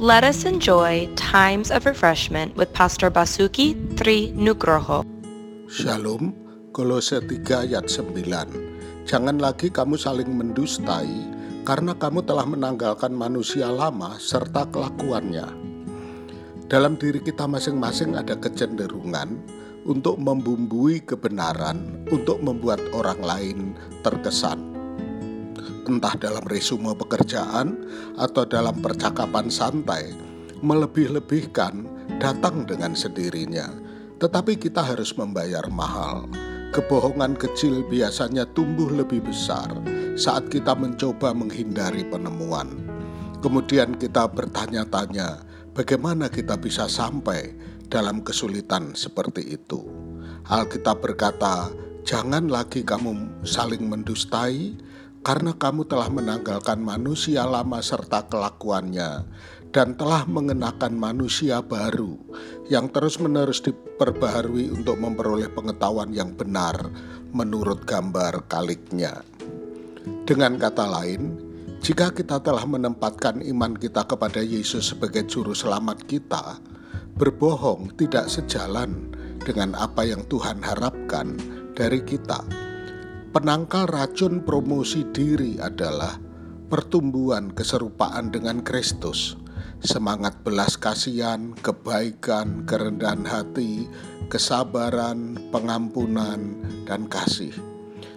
Let us enjoy times of refreshment with Pastor Basuki Tri Nugroho. Shalom, Kolose 3 ayat 9. Jangan lagi kamu saling mendustai, karena kamu telah menanggalkan manusia lama serta kelakuannya. Dalam diri kita masing-masing ada kecenderungan untuk membumbui kebenaran untuk membuat orang lain terkesan entah dalam resume pekerjaan atau dalam percakapan santai, melebih-lebihkan datang dengan sendirinya. Tetapi kita harus membayar mahal. Kebohongan kecil biasanya tumbuh lebih besar saat kita mencoba menghindari penemuan. Kemudian kita bertanya-tanya, bagaimana kita bisa sampai dalam kesulitan seperti itu. Alkitab berkata, "Jangan lagi kamu saling mendustai, karena kamu telah menanggalkan manusia lama serta kelakuannya dan telah mengenakan manusia baru yang terus-menerus diperbaharui untuk memperoleh pengetahuan yang benar menurut gambar kaliknya. Dengan kata lain, jika kita telah menempatkan iman kita kepada Yesus sebagai juru selamat kita, berbohong tidak sejalan dengan apa yang Tuhan harapkan dari kita Penangkal racun promosi diri adalah pertumbuhan keserupaan dengan Kristus, semangat belas kasihan, kebaikan, kerendahan hati, kesabaran, pengampunan, dan kasih.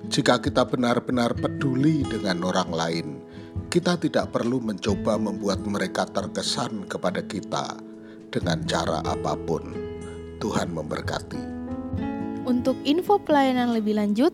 Jika kita benar-benar peduli dengan orang lain, kita tidak perlu mencoba membuat mereka terkesan kepada kita dengan cara apa pun. Tuhan memberkati. Untuk info pelayanan lebih lanjut,